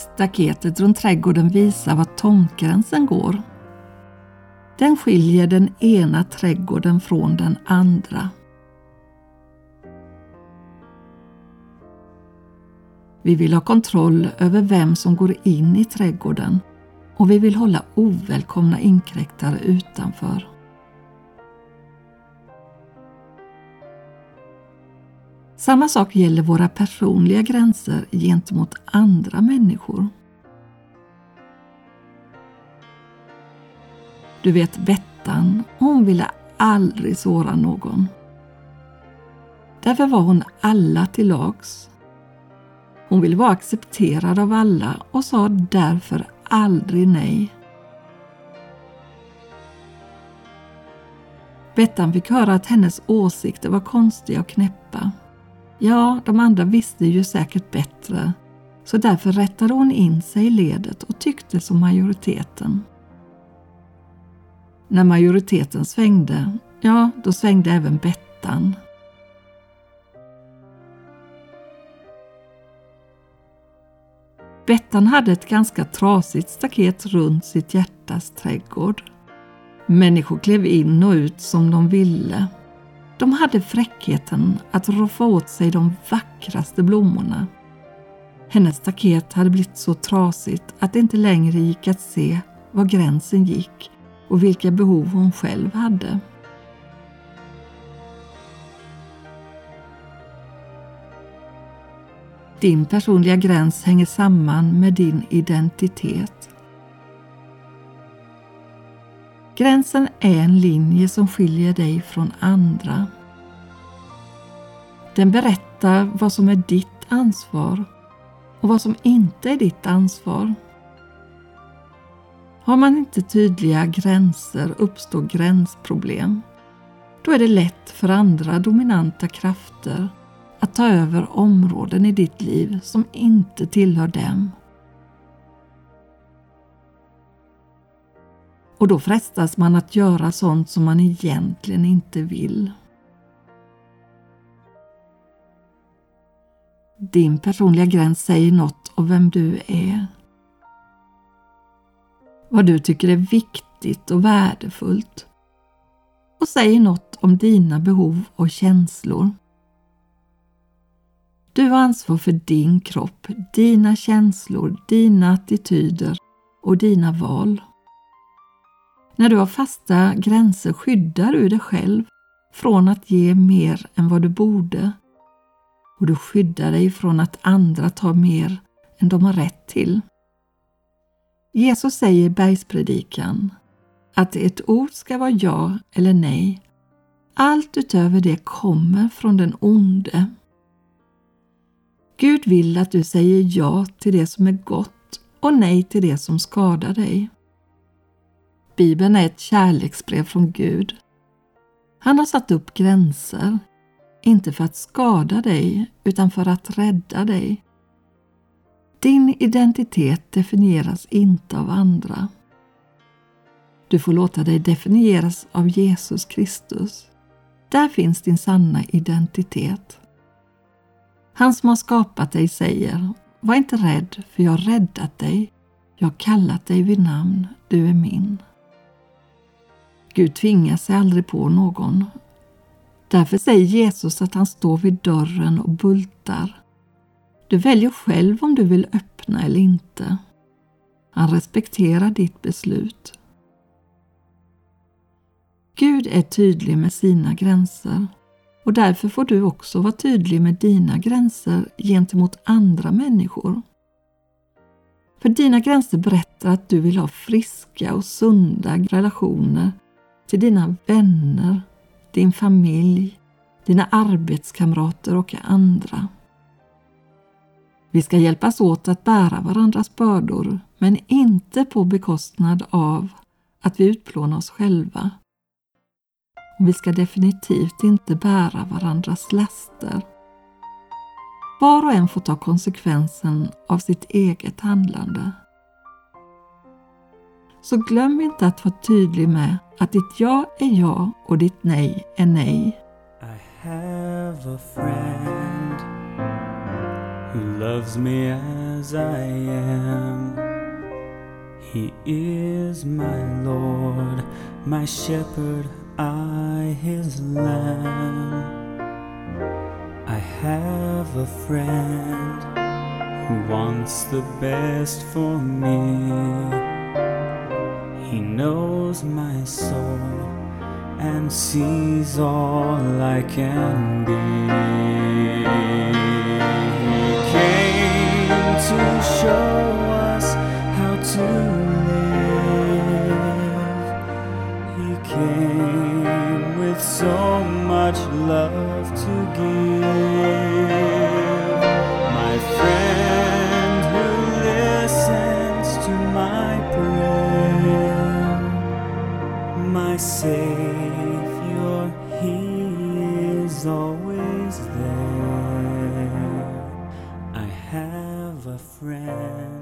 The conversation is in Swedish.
Staketet runt trädgården visar var tomtgränsen går. Den skiljer den ena trädgården från den andra. Vi vill ha kontroll över vem som går in i trädgården och vi vill hålla ovälkomna inkräktare utanför. Samma sak gäller våra personliga gränser gentemot andra människor. Du vet Bettan, hon ville aldrig såra någon. Därför var hon alla till lags. Hon ville vara accepterad av alla och sa därför aldrig nej. Bettan fick höra att hennes åsikter var konstiga och knäppa. Ja, de andra visste ju säkert bättre, så därför rättade hon in sig i ledet och tyckte som majoriteten. När majoriteten svängde, ja, då svängde även Bettan. Bettan hade ett ganska trasigt staket runt sitt hjärtas trädgård. Människor klev in och ut som de ville. De hade fräckheten att roffa åt sig de vackraste blommorna. Hennes staket hade blivit så trasigt att det inte längre gick att se var gränsen gick och vilka behov hon själv hade. Din personliga gräns hänger samman med din identitet. Gränsen är en linje som skiljer dig från andra. Den berättar vad som är ditt ansvar och vad som inte är ditt ansvar. Har man inte tydliga gränser uppstår gränsproblem. Då är det lätt för andra dominanta krafter att ta över områden i ditt liv som inte tillhör dem. Och då frestas man att göra sånt som man egentligen inte vill. Din personliga gräns säger något om vem du är. Vad du tycker är viktigt och värdefullt. Och säger något om dina behov och känslor. Du har ansvar för din kropp, dina känslor, dina attityder och dina val. När du har fasta gränser skyddar du dig själv från att ge mer än vad du borde och du skyddar dig från att andra tar mer än de har rätt till. Jesus säger i bergspredikan att ett ord ska vara ja eller nej. Allt utöver det kommer från den onde. Gud vill att du säger ja till det som är gott och nej till det som skadar dig. Bibeln är ett kärleksbrev från Gud. Han har satt upp gränser, inte för att skada dig utan för att rädda dig. Din identitet definieras inte av andra. Du får låta dig definieras av Jesus Kristus. Där finns din sanna identitet. Han som har skapat dig säger, var inte rädd för jag har räddat dig. Jag har kallat dig vid namn, du är min. Gud tvingar sig aldrig på någon. Därför säger Jesus att han står vid dörren och bultar. Du väljer själv om du vill öppna eller inte. Han respekterar ditt beslut. Gud är tydlig med sina gränser och därför får du också vara tydlig med dina gränser gentemot andra människor. För dina gränser berättar att du vill ha friska och sunda relationer till dina vänner, din familj, dina arbetskamrater och andra. Vi ska hjälpas åt att bära varandras bördor, men inte på bekostnad av att vi utplånar oss själva. Vi ska definitivt inte bära varandras laster. Var och en får ta konsekvensen av sitt eget handlande. Så glöm inte att vara tydlig med att ditt ja är ja och ditt nej är nej. I have a friend who loves me as I am. He is my Lord, my shepherd, I his lamb. I have a friend who wants the best for me. He knows my soul and sees all I can be. He came to show us how to live. He came with so much love to give. My Savior, He is always there. I have a friend.